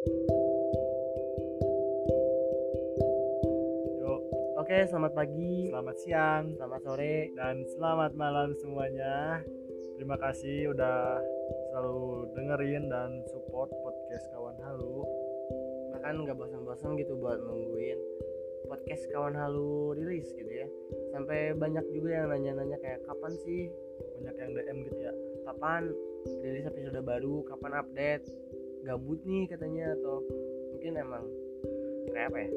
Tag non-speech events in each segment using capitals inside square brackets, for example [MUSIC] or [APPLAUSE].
Yuk, Oke, selamat pagi, selamat siang selamat sore. dan selamat malam semuanya. Terima kasih udah selalu dengerin dan support podcast kawan halu. Bahkan nggak bosan-bosan gitu buat nungguin podcast kawan halu rilis gitu ya. Sampai banyak juga yang nanya-nanya kayak kapan sih, Banyak yang DM gitu ya. kapan rilis episode baru, kapan update. Gabut nih katanya atau mungkin emang kayak apa ya?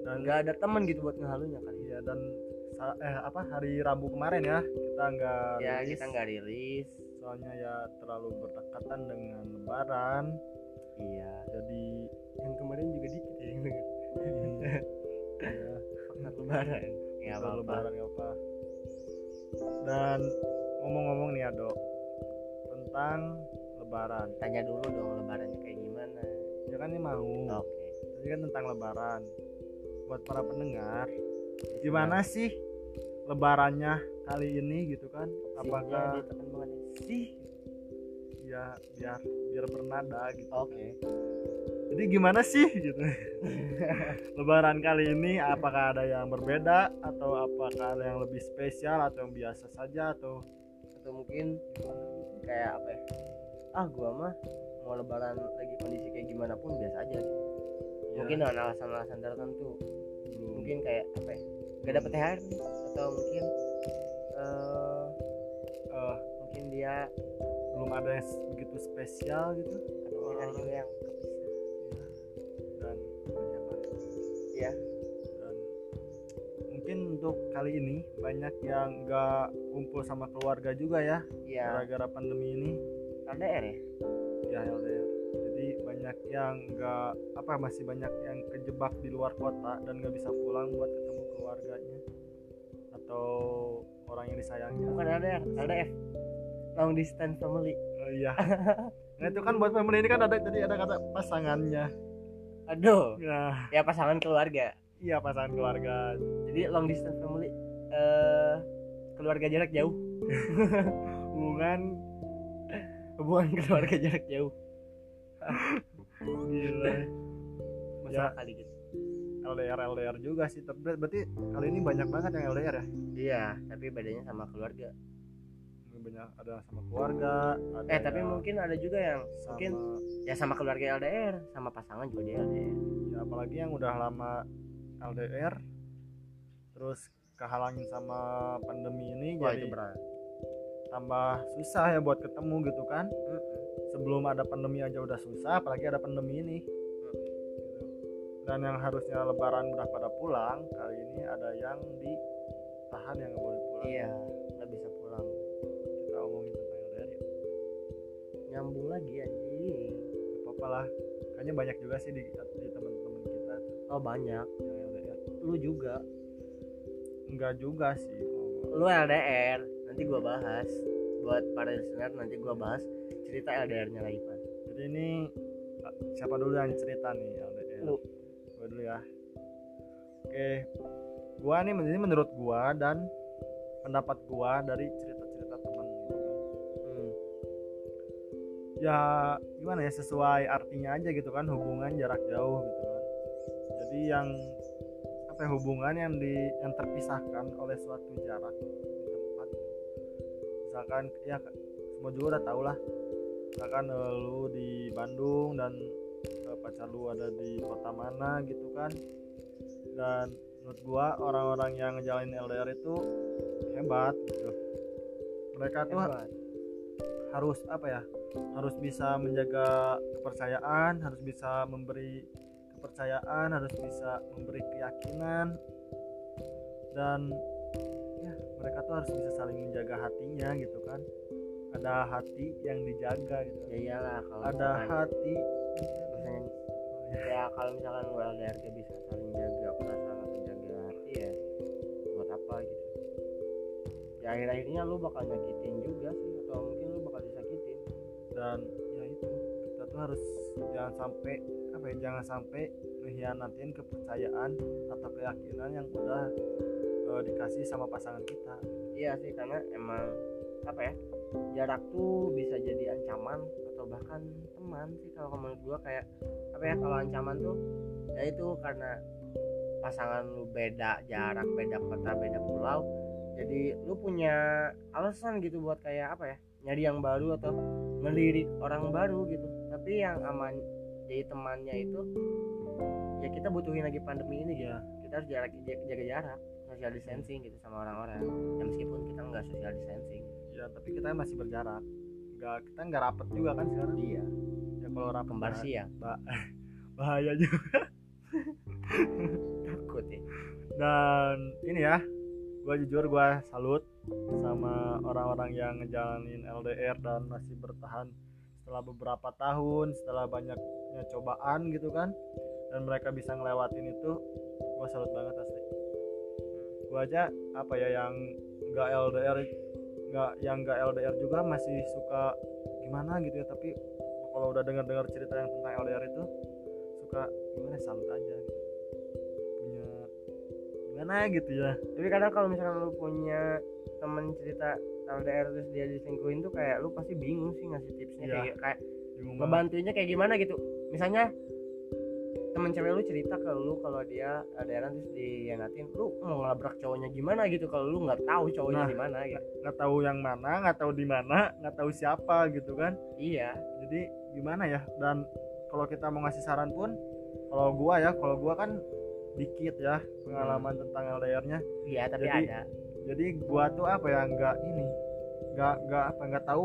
Dan Nggak ada teman gitu buat ngehalunya kali. ya dan eh apa hari Rabu kemarin ya kita nggak Ya rilis. kita nggak rilis. soalnya ya terlalu berdekatan dengan Lebaran. Iya. Jadi Yang kemarin juga dikit ya yang denger. ya, lebaran. Ya apa-apa. lebaran nggak apa. Dan ngomong-ngomong nih Ado tentang lebaran. Tanya dulu dong lebarannya kayak gimana. Ya kan ini mau. Oke. Jadi kan tentang lebaran. Buat para pendengar, gimana sih lebarannya kali ini gitu kan? Apakah ya? sih? ya biar biar bernada gitu. Oke. Jadi gimana sih gitu? [LAUGHS] lebaran kali ini apakah ada yang berbeda atau apakah ada yang lebih spesial atau yang biasa saja atau Atau mungkin kayak apa ya? Ah, gua mah mau lebaran lagi kondisi kayak gimana pun biasa aja. ya, Mungkin dengan alasan-alasan tertentu. belum Mungkin kayak apa ya? Gak dapet THR nih. atau mungkin eh eh, mungkin dia belum ada yang begitu spesial gitu atau mungkin ada juga yang dan banyak lah. ya dan mungkin untuk kali ini banyak yang nggak kumpul sama keluarga juga ya ya gara-gara pandemi ini LDR ya? Ya LDR jadi banyak yang nggak apa masih banyak yang kejebak di luar kota dan nggak bisa pulang buat ketemu keluarganya atau orang yang disayangnya. Bukan LDR LDF long distance family. Oh, iya. [LAUGHS] Nah itu kan buat family ini kan ada tadi ada kata pasangannya. Aduh. Nah ya pasangan keluarga. Iya pasangan keluarga. Jadi long distance family eh keluarga jarak jauh. [LAUGHS] Hubungan hubungan [LAUGHS] keluarga jarak jauh. Gila. Masa Ya. kali gitu. LDR LDR juga sih. Tapi berarti kali ini banyak banget yang LDR ya? Iya tapi bedanya sama keluarga. Banyak ada sama keluarga ada eh tapi mungkin ada juga yang sama, mungkin ya sama keluarga LDR sama pasangan juga dia LDR ya apalagi yang udah lama LDR terus kehalangin sama pandemi ini wah jadi itu berat tambah susah ya buat ketemu gitu kan. Sebelum ada pandemi aja udah susah apalagi ada pandemi ini. Dan yang harusnya lebaran udah pada pulang kali ini ada yang ditahan yang nggak boleh pulang. Iya. Nggak bisa pulang. Kita omongin tentang LDR ya nyambung lagi anjing. Gak apa-apa lah. Kayaknya banyak juga sih di, di teman-teman kita. Oh banyak. Yang LDR lu juga. Enggak juga sih. Lu LDR nanti gua bahas. Buat para listener nanti gua bahas cerita LDR-nya lagi Pan jadi ini ah, siapa dulu yang cerita nih LDR Lu. gua dulu ya. Oke. Gua nih ini menurut gua dan pendapat gua dari cerita-cerita teman gitu kan. Hmm. ya gimana ya sesuai artinya aja gitu kan hubungan jarak jauh gitu kan. Jadi yang apa ya hubungan yang di yang terpisahkan oleh suatu jarak misalkan ya semua juga udah tau lah. Misalkan eh, lu di Bandung dan eh, pacar lu ada di kota mana gitu kan. Dan menurut gua orang-orang yang ngejalanin LDR itu hebat gitu. Mereka tuh Hebat. harus apa ya harus bisa menjaga kepercayaan harus bisa memberi kepercayaan harus bisa memberi keyakinan. Dan mereka tuh harus bisa saling menjaga hatinya gitu kan. Ada hati yang dijaga gitu. Ya iyalah kalau ada misalkan- hati misalnya ya kalau misalkan lu LDR bisa saling jaga perasaan atau jaga hati ya buat apa gitu. Ya akhir-akhirnya lu bakal nyakitin juga sih atau mungkin lu bakal disakitin. Dan ya itu kita tuh harus jangan sampai apa ya jangan sampai mengkhianatin kepercayaan atau keyakinan yang udah eh, dikasih sama pasangan kita. Iya sih karena emang apa ya jarak tuh bisa jadi ancaman atau bahkan teman sih kalau menurut gua. Kayak apa ya kalau ancaman tuh ya itu karena pasangan lu beda jarak beda kota beda pulau jadi lu punya alasan gitu buat kayak apa ya nyari yang baru atau melirik orang baru gitu. Tapi yang aman jadi temannya itu ya kita butuhin lagi pandemi ini ya. Kita harus jarak jaga jarak social distancing gitu sama orang-orang. Ya meskipun kita nggak social distancing. Ya tapi kita masih berjarak. Nggak kita nggak rapet juga kan sekarang. Iya. Ya kalau rapet kembar bah- ya bah- [LAUGHS] bahaya juga. [LAUGHS] Takut ya. Dan ini ya gue jujur gue salut sama orang-orang yang ngejalanin LDR dan masih bertahan setelah beberapa tahun setelah banyaknya cobaan gitu kan. Dan mereka bisa ngelewatin itu gue salut banget asli gue aja apa ya yang nggak LDR nggak yang nggak LDR juga masih suka gimana gitu ya tapi kalau udah dengar-dengar cerita yang tentang LDR itu suka gimana salut aja gitu. Punya gimana gitu ya. Tapi kadang kalau misalkan lu punya temen cerita LDR terus dia diselingkuhin tuh kayak lu pasti bingung sih ngasih tipsnya Iya. kayak kayak ngebantuinnya kayak gimana gitu. Misalnya temen cewek lu cerita ke lu kalau dia LDR terus dihianatin lu mau ngelabrak cowoknya gimana gitu? Kalau lu nggak tahu cowoknya Nah. di mana gitu. nggak tahu yang mana nggak tahu di mana nggak tahu siapa gitu kan. Iya. Jadi gimana ya? Dan kalau kita mau ngasih saran pun kalau gua ya kalau gua kan dikit ya pengalaman tentang LDR-nya iya tapi Jadi- ada. jadi gua tuh apa ya nggak ini nggak nggak apa nggak tahu.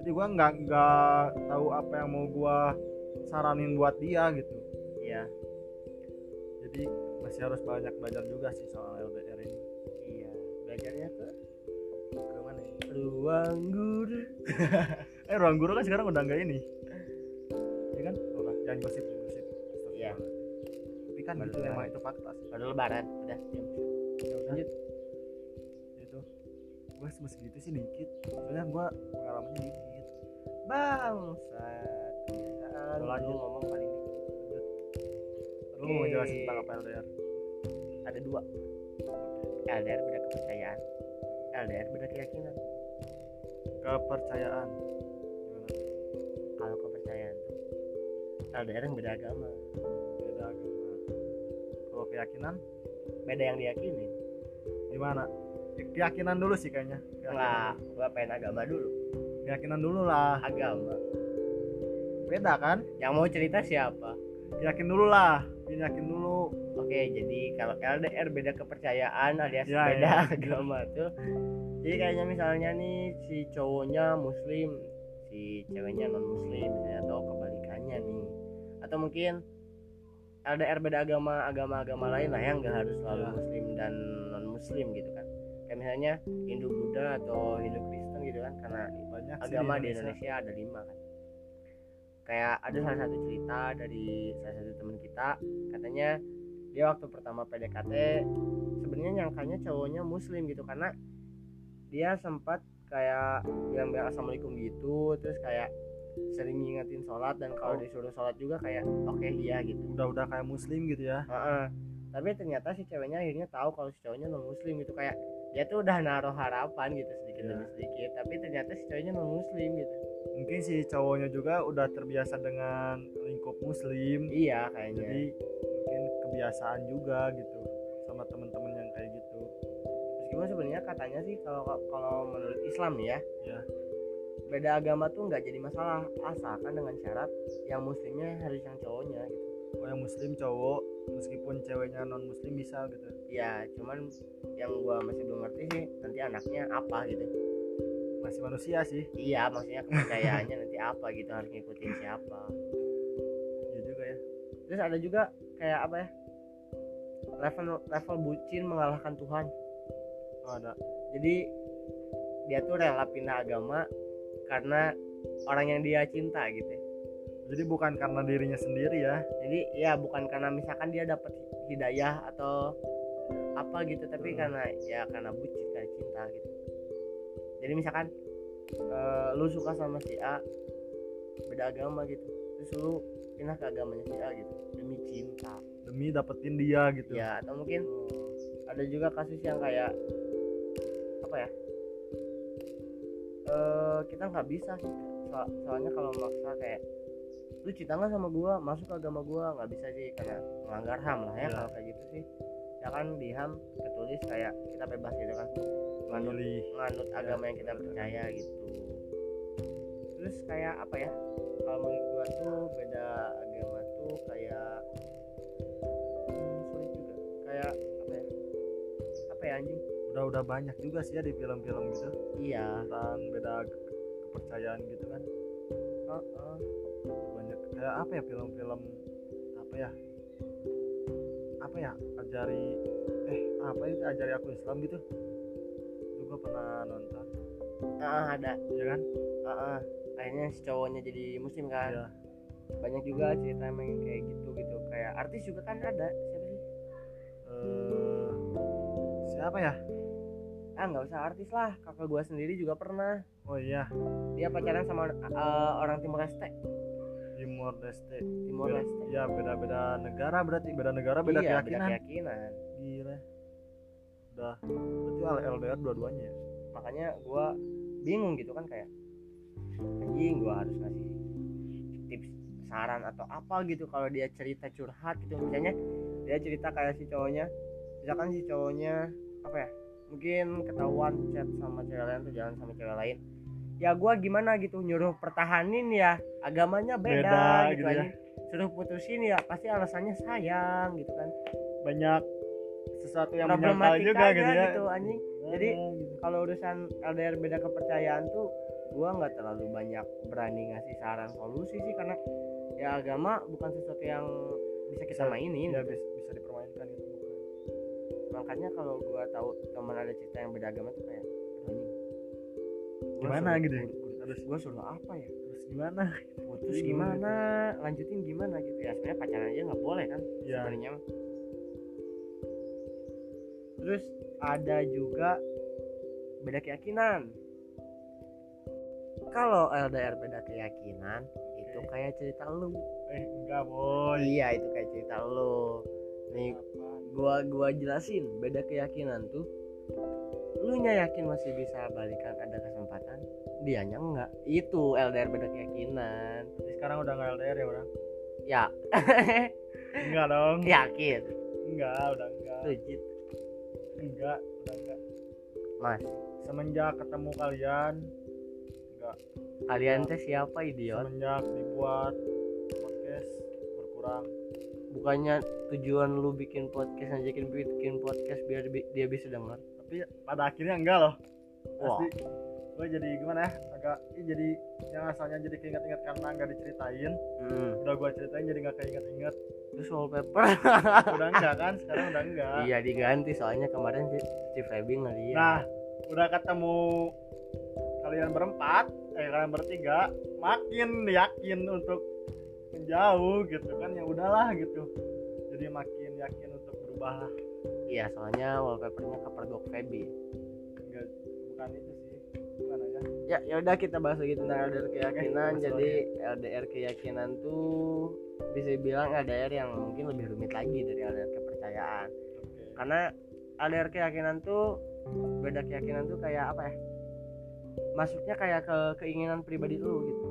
Jadi gua nggak nggak tahu apa yang mau gua saranin buat dia gitu iya. Jadi masih harus banyak belajar juga sih soal LDR ini. Iya. Belajarnya ke ke mana ya? ruang guru. [LAUGHS] Eh ruang guru kan sekarang udah nggak ini. Ya kan? Udah jangan gosip gosip. Iya. tapi kan Baru itu lebaran. emang itu fakta sih. Baru lebaran udah. Diam. Ya udah. lanjut. Itu gue cuma segitu sih dikit. Soalnya gue pengalamannya dikit. Bangsat. Lanjut. lu ngomong paling lu mau jelasin tentang apa LDR ada dua. LDR beda kepercayaan. LDR beda keyakinan. Kepercayaan. Kalau kepercayaan tuh LDR yang beda agama. Beda agama. Kalau keyakinan? Beda yang diyakinin gimana? Ke- keyakinan dulu sih kayaknya. Keyakinan, lah gua pengen agama dulu. Keyakinan dulu lah. Agama. Beda kan? Yang mau cerita siapa? Yakin dulu lah yakin dulu. Oke jadi kalau LDR beda kepercayaan alias Ya, beda ya. agama tuh. Jadi kayaknya misalnya nih si cowoknya muslim si ceweknya non muslim misalnya atau kebalikannya nih. Atau mungkin LDR beda agama agama-agama lain lah yang nggak harus selalu Ya. muslim dan non muslim gitu kan. Kayak misalnya Hindu Buddha atau Hindu Kristen gitu kan karena banyak agama di Indonesia ada lima kan kayak ada salah satu cerita dari salah satu teman kita katanya dia waktu pertama PDKT sebenarnya nyangkanya cowoknya muslim gitu karena dia sempat kayak bilang-bilang assalamualaikum gitu terus kayak sering ngingetin sholat dan kalau Oh. disuruh sholat juga kayak oke iya gitu udah udah kayak muslim gitu ya Heeh. tapi ternyata si ceweknya akhirnya tahu kalau si cowoknya non muslim gitu kayak dia tuh udah naruh harapan gitu sedikit Iya. demi sedikit tapi ternyata si cowoknya non muslim gitu mungkin si cowoknya juga udah terbiasa dengan lingkup muslim. Iya kayaknya. Jadi mungkin kebiasaan juga gitu sama temen-temen yang kayak gitu. Meskipun sebenarnya katanya sih kalau kalau menurut Islam nih ya Ya. beda agama tuh nggak jadi masalah asalkan dengan syarat yang muslimnya harus yang cowoknya gitu. Oh yang muslim cowok meskipun ceweknya non muslim bisa gitu. Ya cuman yang gua masih belum ngerti sih nanti anaknya apa gitu masih manusia sih. Iya maksudnya kepercayaannya nanti apa gitu harus ngikutin siapa. Iya juga ya. Terus ada juga kayak apa ya? Level level bucin mengalahkan Tuhan. Oh, ada. Jadi dia tuh rela pindah agama karena orang yang dia cinta gitu. Ya. jadi bukan karena dirinya sendiri ya? Jadi ya bukan karena misalkan dia dapat hidayah atau apa gitu tapi Hmm. karena ya karena bucin karena cinta gitu jadi misalkan eh, lu suka sama si A beda agama gitu. Terus lu pindah ke agamanya si A gitu demi cinta. Demi dapetin dia gitu. Ya atau mungkin ada juga kasus yang kayak apa ya? Eh kita nggak bisa sih. So- soalnya kalau maksa kayak lu cinta nggak sama gua? Masuk ke agama gua. Nggak bisa sih karena melanggar ham lah ya Iya. kalau kayak gitu sih. Ya kan di ham ketulis kayak kita bebas gitu kan nganut nganut agama yang kita percaya gitu. Terus kayak apa ya? Kalau menurut gua tuh beda agama tuh kayak hmm, sulit juga. Kayak apa ya? Apa ya anjing? Udah udah banyak juga sih ya di film-film gitu. Iya. Tentang beda ke- kepercayaan gitu kan. Heeh. banyak. Kayak apa ya film-film apa ya? Apa ya? Ajari eh apa itu ajari aku Islam gitu pernah nonton. Ah, ada. Ya kan? Ah, ah. akhirnya si cowoknya jadi muslim kan. Iya. banyak juga cerita yang kayak gitu gitu kayak artis juga kan ada. Siapa sih? Eh, siapa ya? Ah nggak usah artis lah. Kakak gua sendiri juga pernah. Oh iya. Dia pacaran sama eh, orang timur leste. Timor Leste. Timur Beda- leste. ya beda-beda negara berarti. Beda negara beda iya, keyakinan. beda keyakinan. Gila udah. Berarti LDR dua-duanya. Ya makanya gua bingung gitu kan kayak anjing gua harus ngasih tips saran atau apa gitu kalau dia cerita curhat gitu. Misalnya dia cerita kayak si cowoknya misalkan si cowoknya apa ya mungkin ketahuan chat sama cewek lain atau jalan sama cewek lain. Ya gua gimana gitu nyuruh pertahanin ya agamanya beda, Beda gitu, gitu ya. anjing. suruh putusin ya pasti alasannya sayang gitu kan. Banyak sesuatu yang menyangkal juga gitu ya. gitu anjing. Jadi Ah, gitu. kalau urusan LDR beda kepercayaan tuh gua nggak terlalu banyak berani ngasih saran solusi sih karena ya agama bukan sesuatu yang bisa kita Bisa- mainin. ya gitu. bisa, bisa dipermainkan gitu makanya kalau gua tahu teman ada cerita yang beda agama tuh kayak "Aduh, anjing. Gimana suruh- gitu ya? gua- gua- suruh apa ya? Terus gimana? Putus gimana? Lanjutin gimana gitu ya? Sebenarnya pacaran aja nggak boleh kan? Ya sebenarnya. Terus ada juga beda keyakinan. Kalau LDR beda keyakinan itu Oke. kayak cerita lu. Eh enggak boy. Iya itu kayak cerita lu. Nih gua gua jelasin beda keyakinan tuh. Lu nya yakin masih bisa balikan ada kesempatan? Dianya enggak. Itu LDR beda keyakinan. Jadi sekarang udah nggak LDR ya orang? Ya. [LAUGHS] Enggak dong. Yakin. Enggak udah enggak. Legit enggak udah enggak. Mas semenjak ketemu kalian enggak. Kalian teh siapa idiot? Semenjak dibuat podcast berkurang. Bukannya tujuan lu bikin podcast ngajakin bikin podcast biar bi- dia bisa dengar tapi pada akhirnya enggak loh. Wah. pasti gue jadi gimana ya agak ih, jadi yang asalnya jadi keinget-inget karena nggak diceritain. Hmm. udah gue ceritain jadi nggak keinget-inget terus wallpaper. [LAUGHS] Udah enggak kan? Sekarang udah enggak. Iya diganti. Soalnya kemarin si, si Feby ngeliat nah udah ketemu kalian berempat eh kalian bertiga makin yakin untuk menjauh gitu kan ya udahlah gitu. Jadi makin yakin untuk berubah lah iya soalnya wallpapernya kepergok Feby. Enggak bukan itu sih. Gimana ya ya ya udah kita bahas lagi tentang LDR keyakinan. Jadi LDR keyakinan tuh bisa dibilang LDR yang mungkin lebih rumit lagi dari LDR kepercayaan. Oke. Karena LDR keyakinan tuh beda keyakinan tuh kayak apa ya? Masuknya kayak ke keinginan pribadi lu gitu.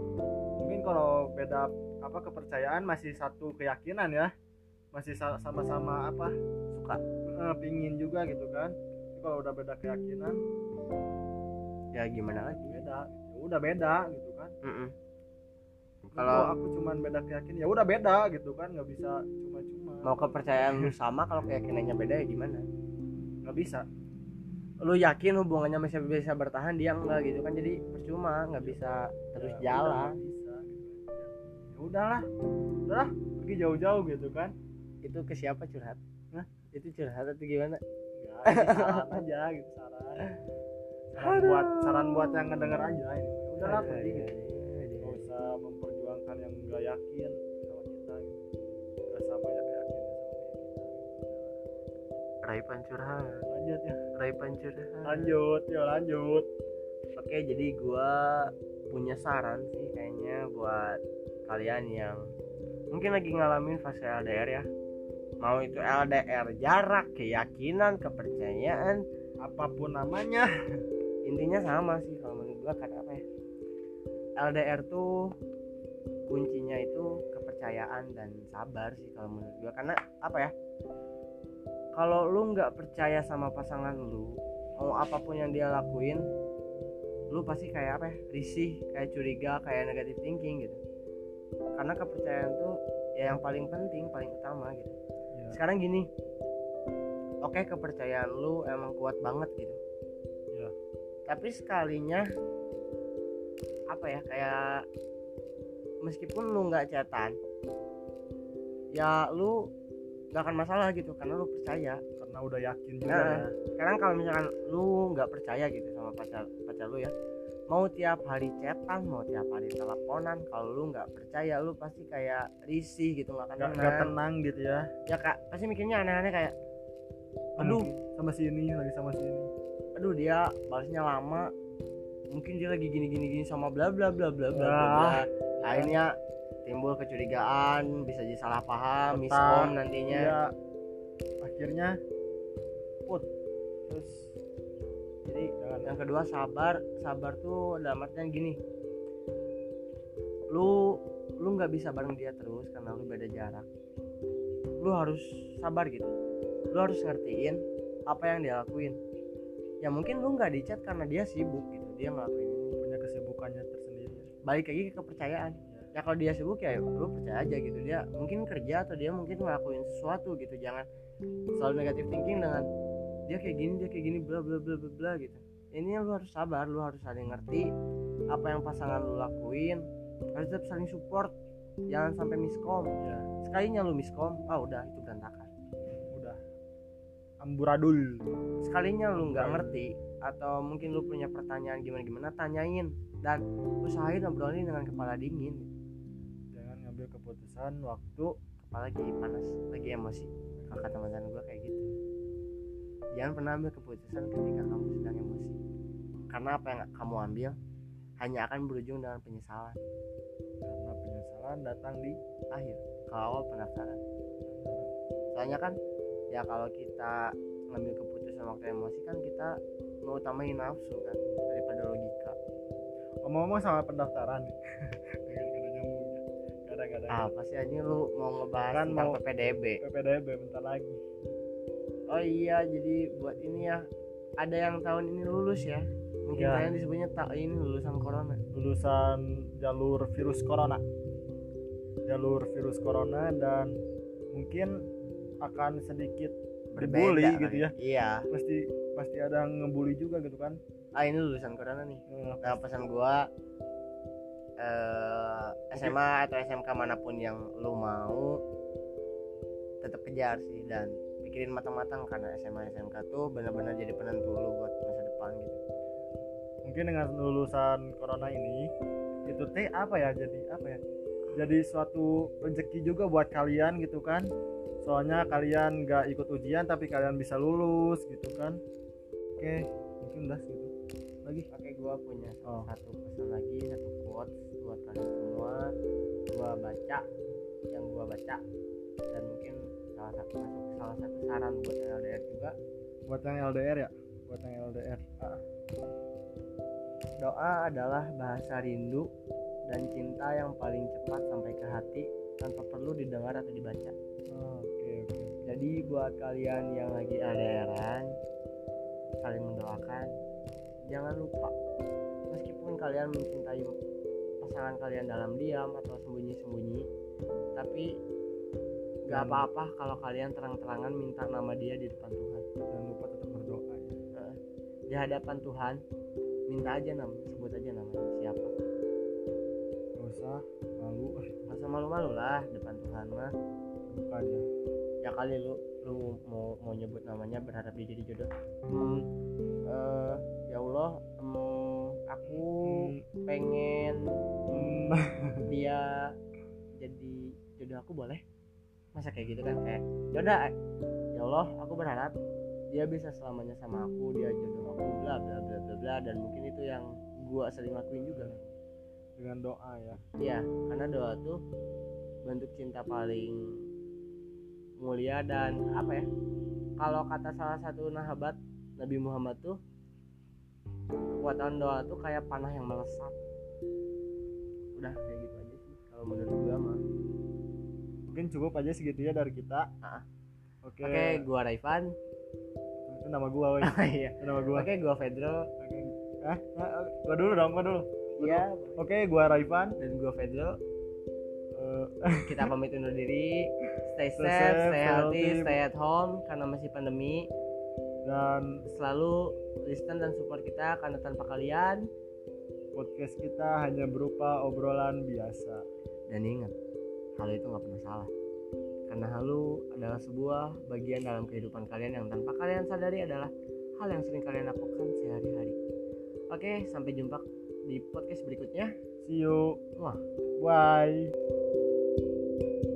Mungkin kalau beda apa kepercayaan masih satu keyakinan ya. Masih sa- sama-sama apa suka. eh, pingin juga gitu kan. Tapi kalau udah beda keyakinan ya gimana lagi? Beda ya udah beda gitu kan. Mm-mm. kalau Kalau- aku cuman beda keyakinan ya udah beda gitu kan. Nggak bisa cuma-cuma. Mau kepercayaan lu sama kalau keyakinannya beda ya gimana? Nggak bisa. Lu yakin hubungannya masih bisa bertahan dia enggak gitu kan. Jadi percuma nggak bisa terus Ya, jalan. bisa gitu ya udahlah. Udahlah pergi jauh-jauh gitu kan. Itu ke siapa curhat? Hah? itu curhat atau gimana? Nggak, ini saran aja gitu saran [LAUGHS] saran buat saran buat yang ngedenger aja ini ya udahlah pergi. gitu nggak usah memperjuangkan yang nggak yakin sama kita. Gitu nggak sama yang yakin Raipan curhat. Lanjut ya. Raipan curhat. Lanjut yuk lanjut. Oke jadi gua punya saran sih kayaknya buat kalian yang mungkin lagi ngalamin fase LDR ya. Mau itu LDR jarak keyakinan kepercayaan apa pun namanya [LAUGHS] intinya sama sih kalau menurut gua kata apa ya LDR tuh kuncinya itu kepercayaan dan sabar sih kalau menurut gua. Karena apa ya kalau lu nggak percaya sama pasangan lu mau apa pun yang dia lakuin lu pasti kayak apa ya risih kayak curiga kayak negatif thinking gitu. Karena kepercayaan tuh ya yang paling penting paling utama gitu. Ya, sekarang gini oke kepercayaan lu emang kuat banget gitu. Tapi sekalinya apa ya kayak meskipun lu nggak chatan ya lu nggak akan masalah gitu karena lu percaya. Karena udah yakin juga Nah, ya. sekarang kalau misalkan lu nggak percaya gitu sama pacar pacar lu ya mau tiap hari chatan mau tiap hari teleponan kalau lu nggak percaya lu pasti kayak risih gitu nggak akan tenang. nggak tenang gitu ya. Ya kak pasti mikirnya aneh-aneh kayak aduh. sama sini lagi sama sini aduh dia balasnya lama. Mungkin dia lagi gini gini gini sama bla bla bla bla bla bla, Ah. bla. akhirnya timbul kecurigaan bisa jadi salah paham Otak. miskom nantinya. Ya akhirnya put. Terus jadi jangan yang kedua sabar. Sabar tuh dalam artian gini. Lu lu nggak bisa bareng dia terus karena lu beda jarak. Lu harus sabar gitu. Lu harus ngertiin apa yang dia lakuin ya mungkin lu nggak dicat karena dia sibuk gitu. Dia ngelakuin ini. Punya kesibukannya tersendiri. Balik lagi ke kepercayaan. Ya kalau dia sibuk ya lu percaya aja gitu. Dia mungkin kerja atau dia mungkin ngelakuin sesuatu gitu. Jangan selalu negatif thinking dengan dia kayak gini dia kayak gini bla bla bla bla bla gitu. Ini lu harus sabar lu harus saling ngerti apa yang pasangan lu lakuin. Harus tetap saling support. Jangan sampai miskom. Ya sekalinya lu miskom. Ah udah itu berantakan udah amburadul. Sekalinya lu nggak ngerti atau mungkin lu punya pertanyaan gimana gimana tanyain. Dan usahain obrolin dengan kepala dingin. Jangan ngambil keputusan waktu kepala lagi panas lagi emosi. Kalau kata mantan gue kayak gitu. Jangan pernah ambil keputusan ketika kamu sedang emosi. Karena apa yang kamu ambil hanya akan berujung dengan penyesalan. Karena penyesalan datang di akhir kalau awal pendaftaran. Soalnya kan ya kalau kita ngambil keputusan waktu emosi kan kita mengutamain nafsu kan daripada logika. Ngomong-ngomong sama pendaftaran. [LAUGHS] Nyambungnya kadang-kadang apa sih aja lu mau ngebahas Kan tentang mau- PPDB PPDB bentar lagi. Oh iya jadi buat ini ya ada yang tahun ini lulus ya. Mungkin Ya. kalian disebutnya tak ini lulusan corona. Lulusan jalur virus corona. Jalur virus corona dan mungkin akan sedikit dibully Berbeda gitu ya. kan iya. Pasti pasti ada yang ngebully juga gitu kan. Ah ini lulusan corona nih. Eh, nah pesan gua eh, SMA atau SMK mana pun yang lu mau tetap kejar sih dan pikirin matang-matang karena SMA SMK tuh benar-benar jadi penentu lu buat masa depan gitu. Mungkin dengan lulusan corona ini itu teh apa ya? Jadi apa ya? Jadi suatu rezeki juga buat kalian gitu kan soalnya kalian nggak ikut ujian tapi kalian bisa lulus gitu kan? Oke mungkin udah segitu. Lagi? Oke gua punya Oh. satu pesan lagi satu quotes buat kalian semua. Gua baca yang gua baca. Dan mungkin salah satu masuk salah satu saran buat yang LDR juga. Buat yang LDR ya? Buat yang LDR ah, Doa adalah bahasa rindu dan cinta yang paling cepat sampai ke hati tanpa perlu didengar atau dibaca. oke Jadi buat kalian yang lagi LDRan saling mendoakan, jangan lupa meskipun kalian mencintai pasangan kalian dalam diam atau sembunyi-sembunyi, tapi gak apa-apa kalau kalian terang-terangan minta nama dia di depan Tuhan. jangan lupa tetap berdoa ya Di hadapan Tuhan, minta aja namanya, sebut aja namanya siapa. gak usah malu Gak usah malu-malu lah depan Tuhan mah. buka aja ya kali lu lu mau mau nyebut namanya berharap dia jadi jodoh? Hmm, eh, ya Allah hmm, aku pengen Hmm, [LAUGHS] dia jadi jodoh aku boleh? Masa kayak gitu kan kayak yaudah ya Allah aku berharap dia bisa selamanya sama aku dia jodoh aku bla bla bla bla bla dan mungkin itu yang gua sering lakuin juga dengan doa ya. Iya, karena doa tuh bentuk cinta paling mulia dan apa ya? Kalau kata salah satu nahabat Nabi Muhammad tuh kekuatan doa tuh kayak panah yang melesat. udah kayak gitu aja sih kalau menurut gua mah. Mungkin cukup aja segitu ya dari kita. Ah. oke. Oke gua Raivan itu nama gua woi. [LAUGHS] Iya. Itu nama gua. Oke gua Pedro Oke. ah, ah, gua dulu dong gua dulu. Iya. oke gua Raivan dan gua Pedro Eh, kita pamit undur diri. Stay Stay safe, safe, stay healthy, healthy. stay at home karena masih pandemi. Dan selalu listen dan support kita karena tanpa kalian podcast kita hanya berupa obrolan biasa. dan ingat hal itu nggak pernah salah. Karena halu adalah sebuah bagian dalam kehidupan kalian yang tanpa kalian sadari adalah hal yang sering kalian lakukan sehari-hari. Oke sampai jumpa di podcast berikutnya. See you. Wah bye